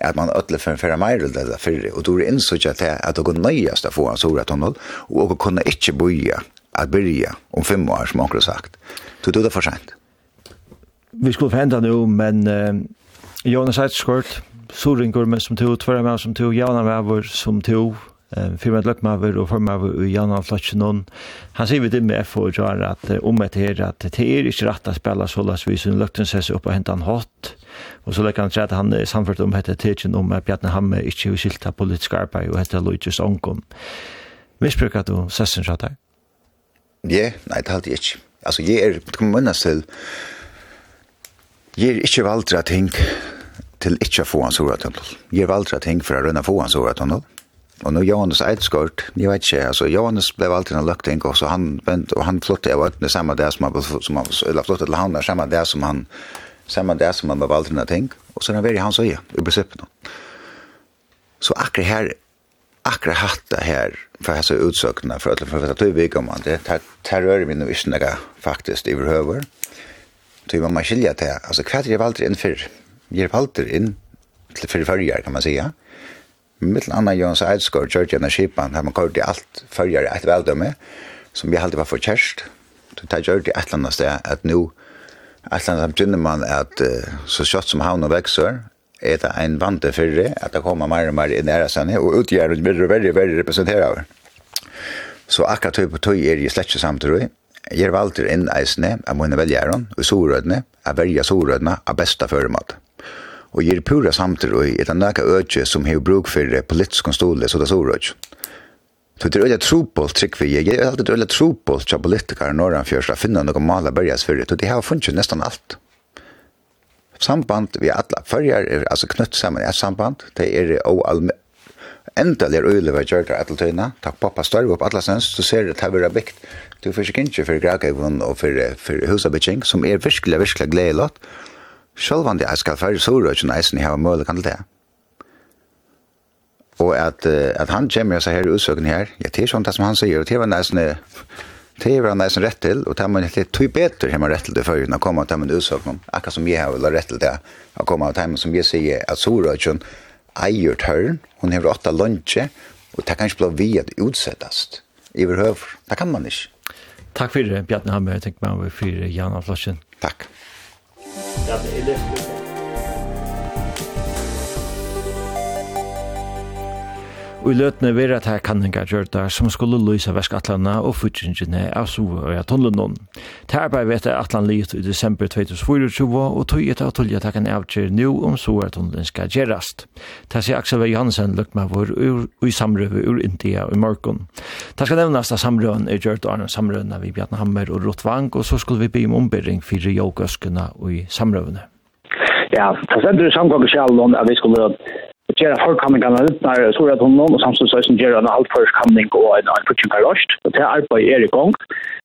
at man ødelig for en færre mer eller det där Og du er är insåg att det att gå nöjast att få en stora tunnel och kunne ikke boja at börja om fem år som man har sagt. Så då är det för sent vi skulle hända nu men uh, Jonas Heitzskort Soringur men som tog tvärra med som tog Jana Mäver som tog uh, firma Løkmaver og formar i Jana Flatchen han sier vi det med FO och at att om ett her at det er ikke rett å spille så lås vi sen lukten ses opp og hente han hot Og så lägger han säga at han er samført om etter teachen om at Bjarne Hamme inte är skilta politisk arbeid og etter Lojtus Onkom Misbruker du sessen så där? Ja, nei, det er alltid ikke. Altså, jeg er, det kommer minnas til, Jeg er ikke valgt at ting til ikke å få hans ordet tunnel. Jeg er valgt at ting for å rønne få hans ordet tunnel. Og nå Johannes Eidsgård, jeg vet ikke, altså Johannes ble valgt inn av løkting, og så han vent, og han flyttet av øyne samme det som han, som han eller flyttet til han, samme det som han, samme det som han ble valgt til av ting, og så er han vært i hans øye, i prinsippet nå. Så akkurat her, akkurat hatt det her, for jeg hans utsøkene, for at jeg det er tøyvig om han, det er rører vi nå ikke noe faktisk i overhøver, Ty man man skilja det. Alltså kvart är jeg valgte inn for? Jeg valgte in til för förjar kan man säga. Mittel anna Jons Eidsgård, George and Shipan, har man kört i allt förjar ett väldöme som vi alltid var för kärst. Du tar ju det annet sted, at att nu att annet begynner man att så kjøtt som havna växer är det en vante förre att det kommer mer och mer i nære sen och utgör det blir väldigt väldigt representerar. Så akkurat på tog er det slett ikke samtidig. Jeg er valgt inn eisene av mine velgjæren og sorødene, av verja sorødene av besta føremat. Og jeg er pura samtidig i et nøyka øde som har bruk for politisk konstole, så det sorød. Så det er øyla trupål trykk vi. jeg, er alltid øyla trupål til politikere når han fjørs å finne noen maler berjas for det, og det har funnet nesten alt. Samband vi alla følger, er altså knytt sammen, i et samband, det er enda er øyelig var gjørt etter tøyene. Takk pappa større opp alle sens, så ser det at det er bygd. Du får ikke ikke for Grakøyvun og for, for husabygging, som er virkelig, virkelig gledelig. Selv om det er skal færre så rød ikke næsten jeg har mulig kan det. Og at, at han kommer og sier her i utsøken her, ja, det er sånn det som han sier, og det var næsten det var næsten rett til, og det er man litt tog bedre hjemme rett til det før, når kommer til min utsøken, akkurat som jeg har vel rett til det, å komme av timen som jeg sier, at Sorøtjen, eier tørn, hun har åtta lunsje, og det kan ikke bli vi at utsettast. I vil høver, det kan man ikke. Takk for det, Bjarne Hammer, jeg tenker meg over for Jan Aflasjen. Takk. Takk. Og i løtene vil at her kanningar gjørtar som skulle løysa veskatlanna og futsingene av sove og av tunnelen. Det arbeid vet jeg atlan livet i desember 2024 og tog etter at tullet kan avgjøre nå om sove at tunnelen skal gjerast. Det sier Aksel V. Johansen lukt meg vår i samrøve ur India i morgon. Det skal nevnes at samrøven er gjørt av samrøvene vi Bjarne Hammer og Rott Vang og så skulle vi be om ombering fyrir jogøskene og i samrøvene. Ja, det sender i samgang selv om at vi skulle gjøre forkamningene litt nær Sorathonen, og samtidig så gjøre en altførskamning og en altførskamning per røst. Og det arbeidet er i gang.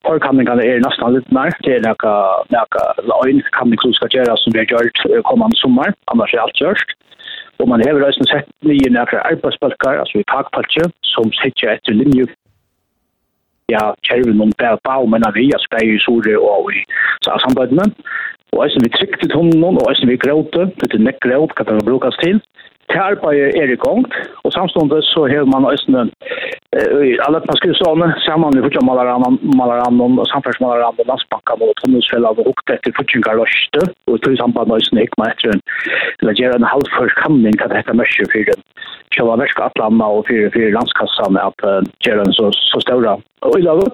Forkamningene er nesten litt nær. Det er noen løgnkamning som skal gjøre som vi har gjort kommende sommer, annars er alt gjørst. Og man har også sett nye nærkere arbeidsbalkar, altså i takpaltje, som sitter etter linje ja, kjærven om det er bau, men vi er spei i sore og i sambandene. Og eisen vi trykte tonnen og eisen vi gråte, det er nekk gråt, hva det brukes til. Det arbeidet er i gang, og samståndet så har man østene i alle paskrivsåene sammen med fortjommalerandene, og landsbankene og Landsbanken og hukte etter fortjengar løste, og tog samband med østene ikke med etter en, eller gjør en halvførskamning til dette mørke for den kjøla verske atlandet og for, for landskassene at uh, gjør en så, så større øylave.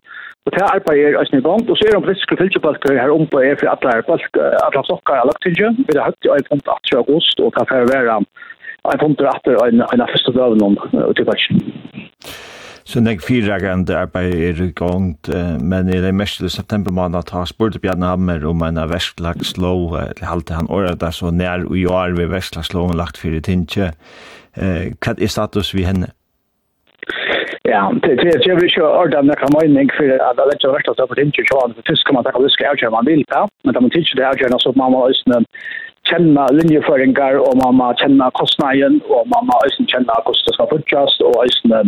Og det arbeidet er østene i gang, og så er det politiske fylkjøpalker her om på er for alle balk, alle sokker er lagt til, vi har høyt i øypunkt 8. august, og det er for være en funter aftur ein en av første døven om uh. Så nek fyrragande arbeid er i gang, men i det meste september måned har spurt Bjarne Hammer om en av Vestlagslov, eller halte han året der så nær og i år ved vestlagsloven lagt fyrir tinsje. Hva er status vi henne? Ja, det det jag vill ju orda när kan man inte för att det lägger rätt att på inte så att fisk kan man ta det ska jag man vill ja men man tycker det här gör så man måste känna linjeföringar och man måste känna kostnaden och man måste känna kost det ska fortsätta och ösnen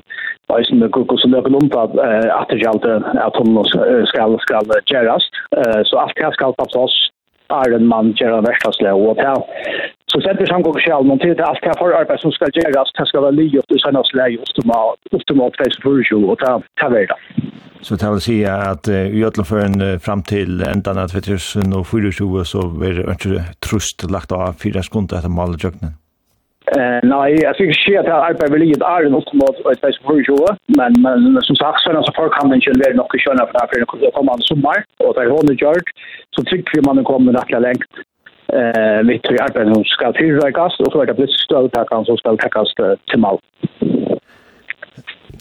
ösnen det går så där långt att det allt att hon ska ska göras. Så allt det ska tas oss. Iron Man gör en värsta slå och det så sätter han går själv men till det allt här för arbete som ska göras det ska vara lyg upp i sina slä just om just om att det är och ta ta vidare. Så det vill säga att i alla för en fram till ändan att vi tror så nu så blir det inte trust lagt av fyra sekunder efter maljöknen. Eh nej, jag tycker shit att Alper vill ju är en optimal ett face för ju, men men som sagt så när så folk kan inte väl nog köra för att det kommer en sommar och där hon gjort så tycker man kommer rätt långt eh mitt i Alper nu ska fyra gas och så är det plötsligt stöd att han så ska täckas till mal.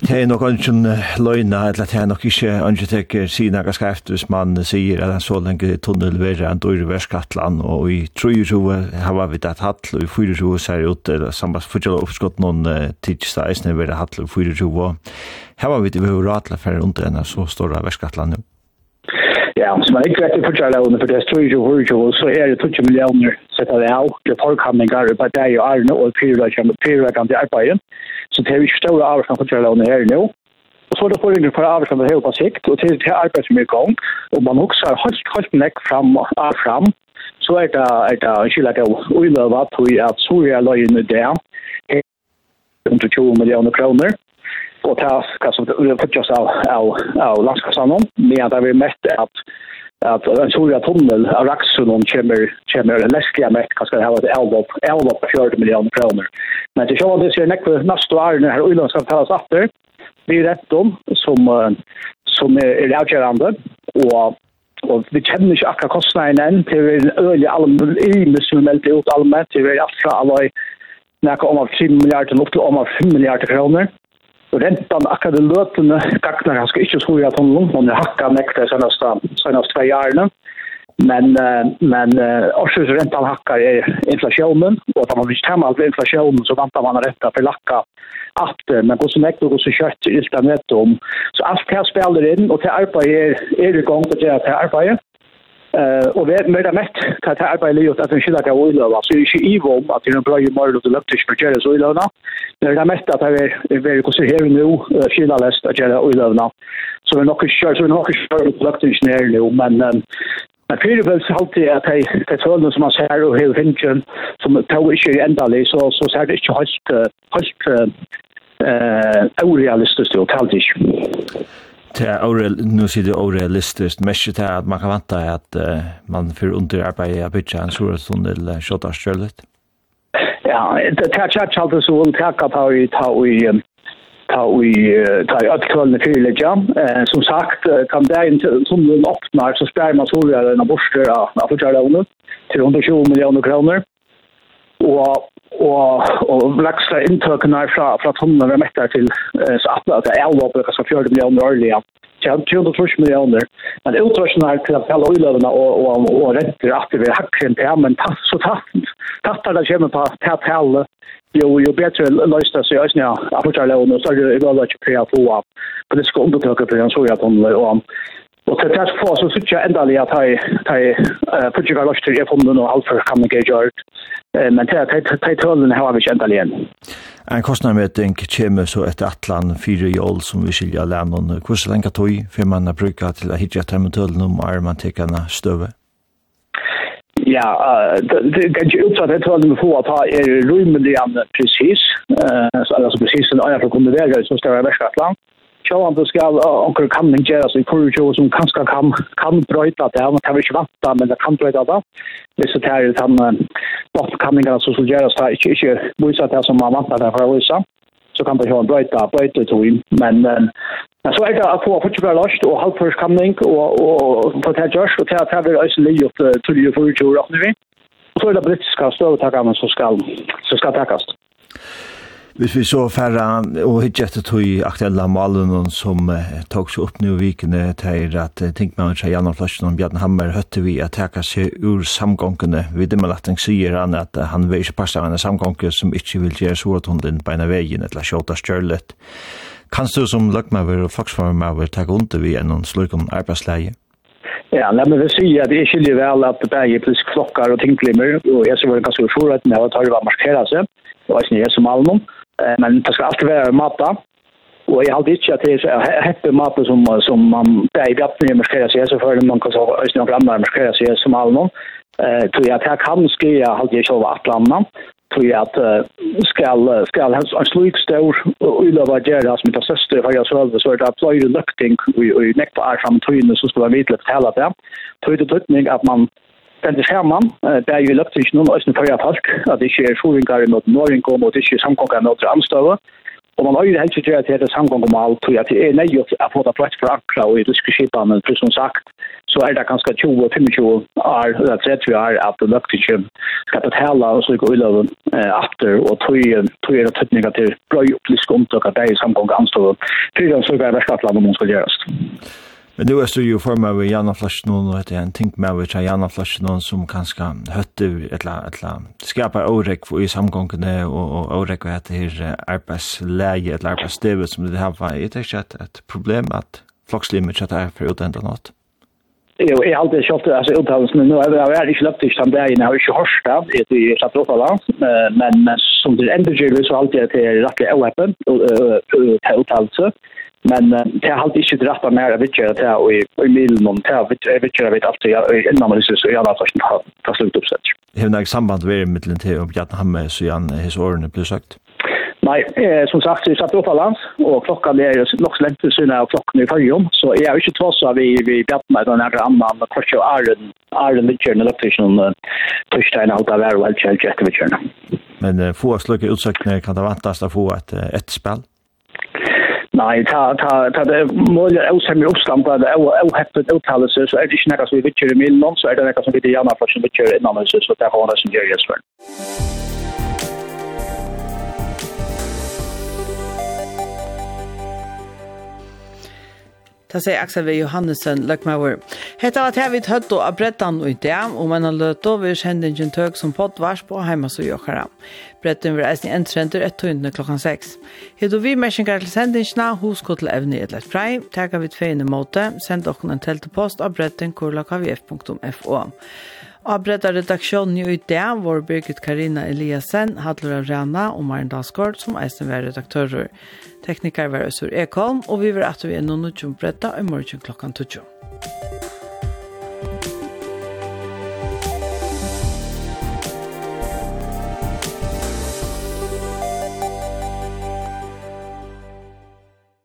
Det er nok ikke løgna, eller det er nok ikke ikke teker siden jeg skal efter hvis man sier at han så lenge tunnel vil være en dårlig verskattland, og i trøyer så har vi det hatt, og i fyrer så ser det ut, eller samme fortsatt oppskott noen tidsdag, jeg vil det hatt, og i fyrer så har vi det vi har ratla for under en så stor verskattland nå. Ja, så man ikke vet det fortsatt løgna, for det er trøyer og hører så er det 20 millioner sett av det av, det er folkhandlingar, på det er jo arne og fyrer det arbeidet. Så det er ikke større avstand på kjærlånet her nå. Og så er det forringer for avstand det her på sikt, og til det arbeidet som er i gang, og man også har holdt, holdt nekk fram, av fram, så er det, er det skyldig av uiløva til at Soria-løyene der er 120 millioner kroner, og det er hva som vi har fått oss av, av, av landskassanen, men det er vi mest at at en stor tunnel av Raxon om kommer kommer läskiga med kanske ha et elvop elvop på 40 miljoner kroner Men til sjåan det ser nekve nästa år her här skal ska atter vi Det är om som som er det avgörande og och vi känner inte akka kostnaden än till en ölig allmän i musulmält ut allmenn, til vi er alt fra alle näka om av 3 milliarder opp til om av 5 milliarder kroner rentan akkurat det løtene gagnar ganske skal ikke tro at hun lungmann er hakka nekta senast, senast tve jarene. Men, men årsøs rentan hakkar er inflasjonen, og da man vil stemme alt inflasjonen, så vantar man renta for lakka at, men hos nekta og så kjøtt i stedet om. Så alt det spiller inn, og til arbeid er, er i gang til det arbeidet. Eh och vet med det mest att här på Eliot att en skulle kan oila va så är ju i vom att den bra ju mer då luktish för Jerry så illa då. Det det mest att det är väldigt kus här nu skilla läst att Jerry oila då. Så vi nog kör så vi nog kör det luktish ner nu men Men fyrir vel så halte at hei til tølene som man ser og hei hinjen som tog ikke er endelig, så, så ser det ikke helt, helt uh, urealistisk og kaldt ikke det är orel nu ser det orealistiskt mest det att man kan vänta att man för underarbete att bygga en stor tunnel shotar stället. Ja, det tar chat chat så hon tar på i ta i ta i ta i att kvällna Eh som sagt kan det inte som den öppnar så spär man så där en borster av för till 120 miljoner kronor. Och og og laxla inntøkene fra fra tonnen vi mettar til så at det er alvor på så 40 millioner årlig. Ja, 230 millioner. Men utrøsjen er til at alle øyløvene og, og, og renter at vi hakker inn men tatt så tatt. Tatt er det kommer på tatt hele, jo, jo bedre løste seg øyne av fortsatt och så er det jo ikke prøvd på få politiske undertøkker på den sojatomle, og Og til det få så synes jeg endelig at jeg putter hva løst til jeg funnet noe alt for kan ikke gjøre. Men til de tølene har vi ikke endelig igjen. En kostnadmeting kommer så etter atlan fire jål som vi skiljer lennom. Hvordan lenge tog for man har brukt til å hitte etter med tølene om armantikene støve? Ja, det kan ju utsatt det tølene vi får at det är rymelig precis. alltså precis en annen for å kombinere som skal være verst atlan. Sjåan det skal onker kan ikke gjøre, så for jo som kanskje kan, kan brøyta det, man kan vi ikke vanta, men det kan brøyta det. Hvis det er den bortkanningene som skal gjøre det ikke, ikke vise det som man vanta det for å vise, så kan det jo brøyta, brøyta tog. Men, men så er det at få fortsatt løst, og halvførskanning, og, og for det gjørs, og til at det er vel øyne livet til å forrige kjø, og så er det britiske støvetakene som skal, som skal takast. Hvis vi så færre og hitt etter tog aktuelle malen som uh, tog seg opp nå i vikene til at uh, Tinkmann og Jan og Flasjen og Bjarne Hammer høtte vi at teka seg ur samgångene. Vi han sier han at uh, han vil ikke passe av en samgånge som ikke vil gjøre så at hun din beina veien eller kjøta stjørlet. Kan du som løkmaver og flaksformaver teka under vi enn slik om arbeidsleie? Ja, nei, men vi sier at det er skiljer vel at det er politisk klokkar og tingklimmer, og jeg ser var ganske uforrett med at det var markere seg, og jeg sier jeg som almen, men det skal alltid være mata. Og jeg har ikke at det er heppe mata som som man där i gatten med seg, så för man kan så ösna grannar med skräs så som noen. Eh tror jeg at här kan ske jag har ju själva att landa tror jeg at skall skal hans en slik stor ulava geras med for jeg selv, så er det att løkting og, och och er på arm tror så skulle vi inte tala det. Tror det at man stendes herman, det er jo løpt ikke noen øyne førre folk, at det ikke er sjoringar mot Norge, og det ikke er samkonger mot Ramstøve. Og man har jo helst ikke til det samkonger med alt, og at det er nøye å få det plass for akkurat og i diskuskipa, men for som sagt, så er det ganske 20-25 år, eller 30 år, at det løpt ikke skal betale og slik og uløven after, og tog er det tøtninger til brøy og plisk omtøk at det er samkonger anstøve. Fyra så er det verskattland om man skal gjøres nu er det jo for meg ved Janna Flash noen, og etter en ting med ved Janna Flash som kanskje høtte, eller, eller skapa årek i samgångene, og, og årek ved det her arbeidsleie, eller arbeidsstevet som det har var. Jeg tenker ikke et problem at flokkslimet ikke er for utenda noe. Jo, jeg har alltid kjøpt altså, uttalelsen. Nå er det ikke løpt til den dagen, jeg har ikke hørt det, etter jeg satt opp av men, men som det ender så har jeg alltid til rett og til uttale Men det har alltid ikke rätt av mer av vittgjøret til och i middelen om det vet jag vet jag vet allt innan man så gjerne at det har fast lukt upp sätt. Hur något samband med middelen til om jag Hamme så gjerne his årene blir sagt. Nei, eh, som sagt, vi satt opp av lands, og klokka er jo nok slemt til syne av klokken i fyrjum, så jeg er jo ikke tross av vi, vi bjatt med den her andre og kvart jo æren, æren vittjørn, eller ikke noen tørstegn alt av hver og helt kjell etter vittjørn. Men eh, få slukke utsøkning kan det vantast å få et, et spill? Nei, ta ta ta det mål er også också oppstand på det og är ohäftigt uttalelse så er det ikke noe som vi vil kjøre med noen så er det noe som vi gärna for som vi kör innan så så det har några som gjør just för. Det sier Axel V. Johannesson, Løkmauer. Hetta var det vi tøtt og brettan og i dag, og man har løtt over kjendingen tøk som poddvars på heima og jokkara. Bretten vil eisen entrenter et tøyndene klokkan 6. Hittu vi mersinger til kjendingen, hos gå til evne i et lett frei, tega vi tveiene måte, send okken en teltepost av brettan kurlakavf.fo. Abretta redaksjonen i dag var Birgit Karina Eliasen, Hadlora Rana og Maren Dalsgaard som eisen var redaktører. Teknikar var Øsur Ekholm, og vi var at vi er noen utjom bretta i morgen klokkan 12.